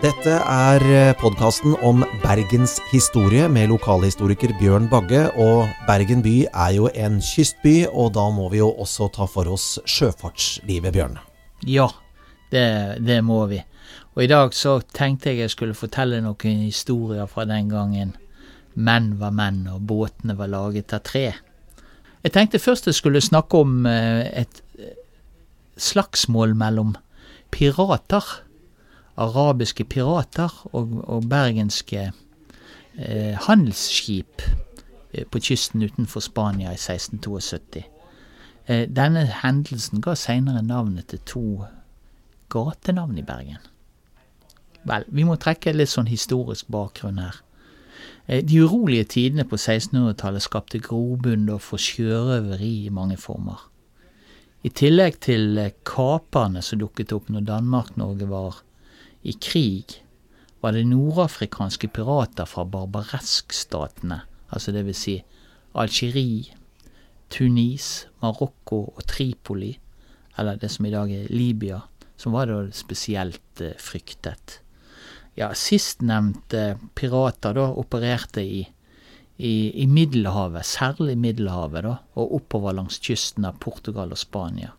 Dette er podkasten om Bergens historie med lokalhistoriker Bjørn Bagge. Og Bergen by er jo en kystby, og da må vi jo også ta for oss sjøfartslivet, Bjørn. Ja, det, det må vi. Og i dag så tenkte jeg jeg skulle fortelle noen historier fra den gangen menn var menn og båtene var laget av tre. Jeg tenkte først jeg skulle snakke om eh, et slagsmål mellom pirater arabiske pirater og, og bergenske eh, handelsskip eh, på kysten utenfor Spania i 1672. Eh, denne hendelsen ga senere navnet til to gatenavn i Bergen. Vel, vi må trekke litt sånn historisk bakgrunn her. Eh, de urolige tidene på 1600-tallet skapte grobunn for sjørøveri i mange former. I tillegg til eh, kaperne som dukket opp når Danmark-Norge var i krig var det nordafrikanske pirater fra barbareskstatene, altså vil si Algerie, Tunis, Marokko og Tripoli, eller det som i dag er Libya, som var da spesielt eh, fryktet. Ja, sistnevnte pirater da opererte i, i, i Middelhavet, særlig Middelhavet, da, og oppover langs kysten av Portugal og Spania.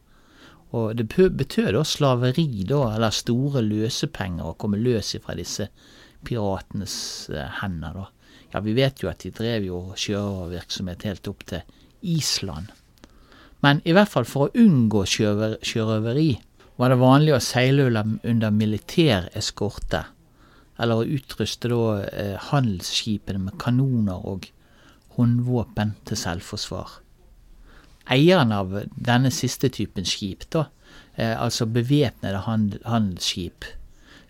Og det betød da slaveri, da, eller store løsepenger, å komme løs ifra disse piratenes eh, hender, da. Ja, vi vet jo at de drev jo sjørøvervirksomhet helt opp til Island. Men i hvert fall for å unngå sjørøveri var det vanlig å seile under militær eskorte, eller å utruste da eh, handelsskipene med kanoner og håndvåpen til selvforsvar. Eieren av denne siste typen skip, da, eh, altså bevæpnede handelsskip,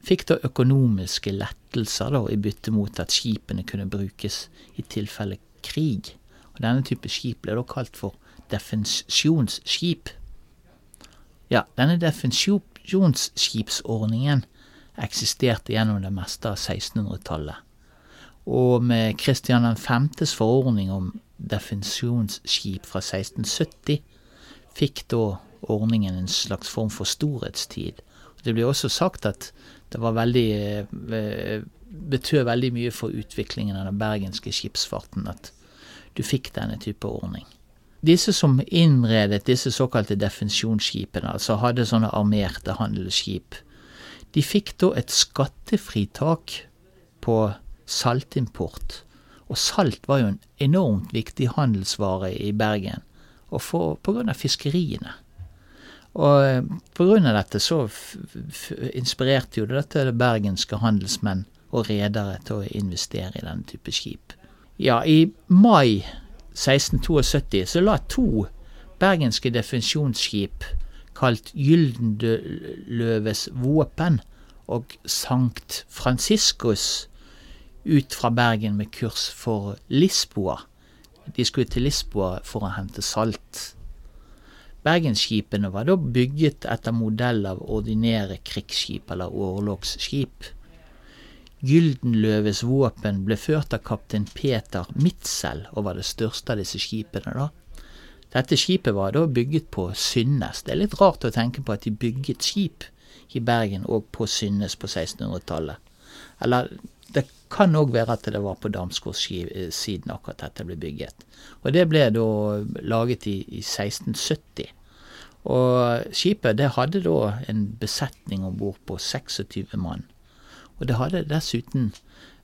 fikk da økonomiske lettelser da, i bytte mot at skipene kunne brukes i tilfelle krig. Og Denne type skip ble da kalt for defensjonsskip. Ja, denne defensjonsskipsordningen eksisterte gjennom det meste av 1600-tallet. Og med Kristian 5.s forordning om defensjonsskip fra 1670 fikk da ordningen en slags form for storhetstid. Det ble også sagt at det var veldig eh, betød veldig mye for utviklingen av den bergenske skipsfarten at du fikk denne type ordning. Disse som innredet disse såkalte defensjonsskipene, altså hadde sånne armerte handelsskip, de fikk da et skattefritak på saltimport og salt var jo en enormt viktig handelsvare i Bergen, og for, på grunn av fiskeriene. Og eh, på grunn av dette så inspirerte jo dette bergenske handelsmenn og redere til å investere i denne type skip. Ja, i mai 1672 så la to bergenske defensjonsskip kalt Gyldenløves våpen og Sankt Franciscus ut fra Bergen med kurs for Lisboa. De skulle til Lisboa for å hente salt. Bergensskipene var da bygget etter modell av ordinære krigsskip eller orlogsskip. Gyldenløves våpen ble ført av kaptein Peter Mitzel og var det største av disse skipene. da. Dette skipet var da bygget på Synnes. Det er litt rart å tenke på at de bygget skip i Bergen og på Synnes på 1600-tallet. Eller det kan òg være at det var på Damsgårdssiden akkurat dette ble bygget. Og det ble da laget i, i 1670. Og skipet det hadde da en besetning om bord på 26 mann. Og det hadde dessuten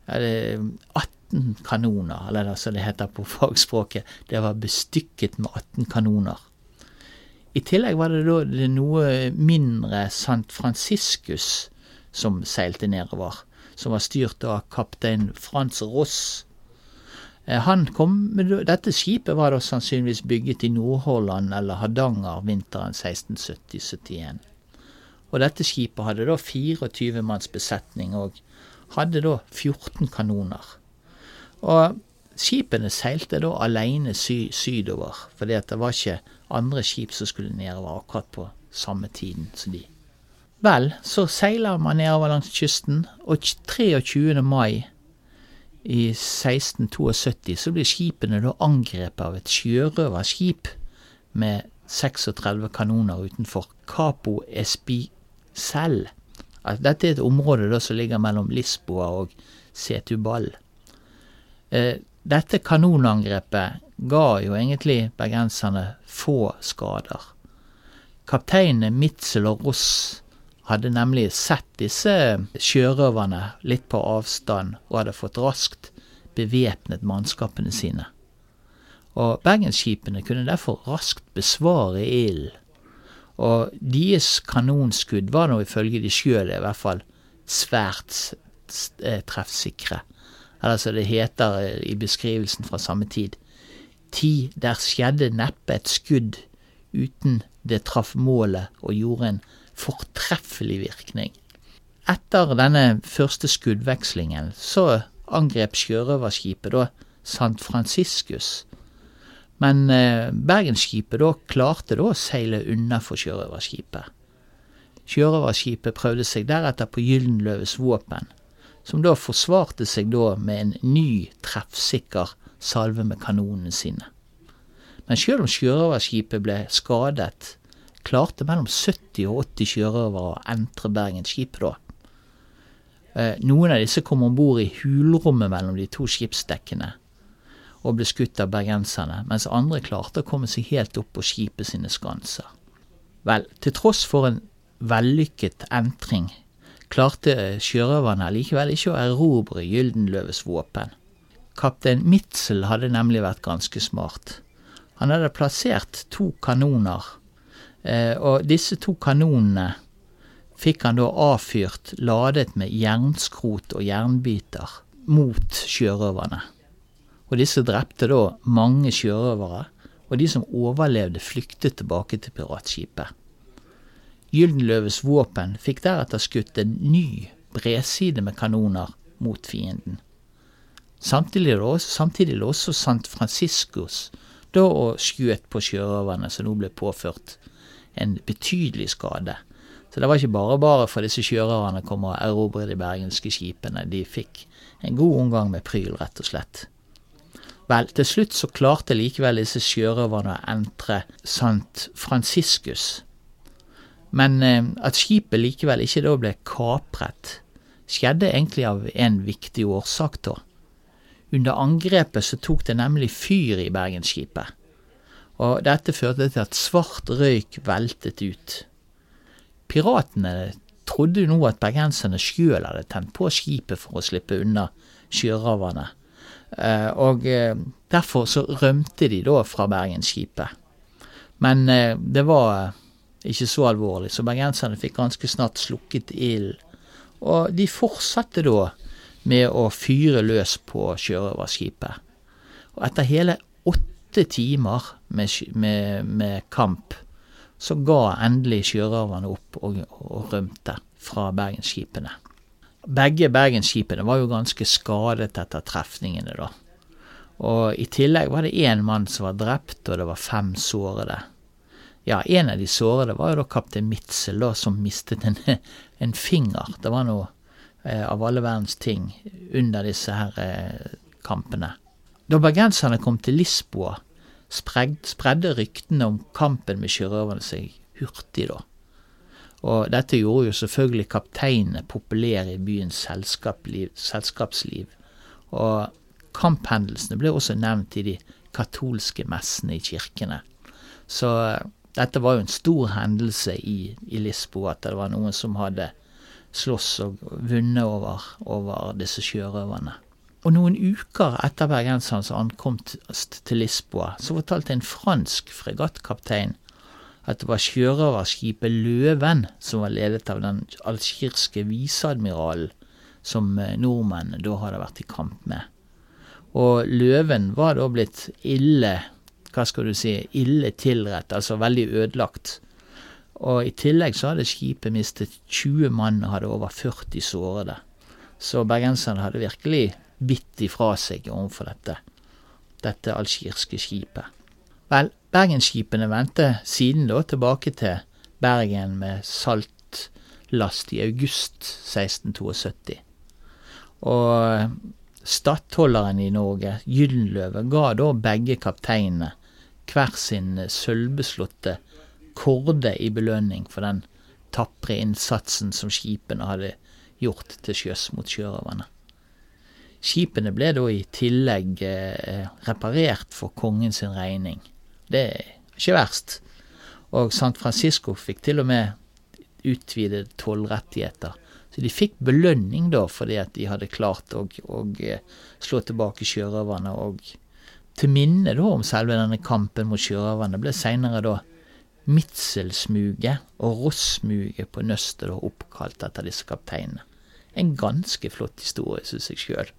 det 18 kanoner, eller som det heter på fagspråket. Det var bestykket med 18 kanoner. I tillegg var det da det noe mindre Sant Franciscus som seilte nedover som var styrt av kaptein Frans Ross. Eh, han kom, Dette skipet var da sannsynligvis bygget i Nordhordland eller Hardanger vinteren 1670-71. Og dette skipet hadde da 24 manns besetning og hadde da 14 kanoner. Og skipene seilte da alene sy sydover, fordi det var ikke andre skip som skulle nedover akkurat på samme tiden som de. Vel, så seiler man nedover langs kysten, og 23. mai i 1672 så blir skipene da angrepet av et sjørøverskip med 36 kanoner utenfor Capo Espicel, At dette er et område da som ligger mellom Lisboa og Setubal. Eh, dette kanonangrepet ga jo egentlig bergenserne få skader. Kapteinene Mitzel og Ross hadde nemlig sett disse sjørøverne litt på avstand og hadde fått raskt bevæpnet mannskapene sine. Og bergensskipene kunne derfor raskt besvare ilden. Og deres kanonskudd var nå ifølge de sjøl i hvert fall svært eh, treffsikre. Eller som det heter eh, i beskrivelsen fra samme tid. Ti der skjedde neppe et skudd uten det traff målet og gjorde en fortreffelig virkning. Etter denne første skuddvekslingen så angrep sjørøverskipet da St. Franciscus. Men eh, Bergensskipet da klarte da å seile unna for sjørøverskipet. Sjørøverskipet prøvde seg deretter på Gyldenløves våpen, som da forsvarte seg da med en ny, treffsikker salve med kanonene sine. Men sjøl om sjørøverskipet ble skadet, klarte mellom 70 og 80 sjørøvere å entre Bergensskipet da. Eh, noen av disse kom om bord i hulrommet mellom de to skipsdekkene og ble skutt av bergenserne, mens andre klarte å komme seg helt opp på skipet sine skanser. Vel, til tross for en vellykket entring klarte sjørøverne likevel ikke å erobre Gyldenløves våpen. Kaptein Mitzel hadde nemlig vært ganske smart. Han hadde plassert to kanoner, eh, og disse to kanonene fikk han da avfyrt ladet med jernskrot og jernbiter mot sjørøverne. Og disse drepte da mange sjørøvere, og de som overlevde, flyktet tilbake til piratskipet. Gyldenløves våpen fikk deretter skutt en ny bredside med kanoner mot fienden. Samtidig lå, også, også San Franciscos da og skjøt på sjørøverne, som nå ble påført en betydelig skade. Så det var ikke bare bare for disse sjørøverne å komme og erobre de bergenske skipene. De fikk en god omgang med pryl, rett og slett. Vel, til slutt så klarte likevel disse sjørøverne å entre Sant Franciscus. Men eh, at skipet likevel ikke da ble kapret, skjedde egentlig av en viktig årsak, da. Under angrepet så tok det nemlig fyr i Bergensskipet, og dette førte til at svart røyk veltet ut. Piratene trodde jo nå at bergenserne sjøl hadde tent på skipet for å slippe unna sjørøverne, eh, og eh, derfor så rømte de da fra Bergensskipet. Men eh, det var ikke så alvorlig, så bergenserne fikk ganske snart slukket ilden, og de fortsatte da med å fyre løs på sjørøverskipet. Og etter hele åtte timer med, med, med kamp, så ga endelig sjørøverne opp og, og rømte fra bergensskipene. Begge bergensskipene var jo ganske skadet etter trefningene, da. Og i tillegg var det én mann som var drept, og det var fem sårede. Ja, en av de sårede var jo da kaptein Mitzel, da, som mistet en, en finger. Det var noe Eh, av alle verdens ting under disse her eh, kampene. Da bergenserne kom til Lisboa, spredde ryktene om kampen med sjørøverne seg hurtig, da. Og dette gjorde jo selvfølgelig kapteinene populære i byens selskapsliv. Og kamphendelsene ble også nevnt i de katolske messene i kirkene. Så eh, dette var jo en stor hendelse i, i Lisboa, at det var noen som hadde slåss og vunnet over, over disse sjørøverne. Og noen uker etter bergensernes ankomst til Lisboa, så fortalte en fransk fregattkaptein at det var sjørøverskipet Løven som var ledet av den algirske viseadmiralen som nordmennene nordmenn da hadde vært i kamp med. Og Løven var da blitt ille, hva skal du si, ille tilrett, altså veldig ødelagt og i tillegg så hadde skipet mistet 20 mann og hadde over 40 sårede. Så bergenserne hadde virkelig bitt ifra seg overfor dette, dette algirske skipet. Vel, bergensskipene vendte siden da tilbake til Bergen med saltlast i august 1672. Og stattholderen i Norge, Gyldenløve, ga da begge kapteinene hver sin sølvbeslåtte korde i belønning for den tapre innsatsen som skipene hadde gjort til sjøs mot sjørøverne. Skipene ble da i tillegg eh, reparert for kongens regning. Det er ikke verst. Og San Francisco fikk til og med utvidede tollrettigheter. Så de fikk belønning da fordi at de hadde klart å, å eh, slå tilbake sjørøverne. Og til minne da om selve denne kampen mot sjørøverne ble seinere da Midselsmuget og Rossmuget på Nøstet oppkalt etter disse kapteinene. En ganske flott historie, syns jeg sjøl.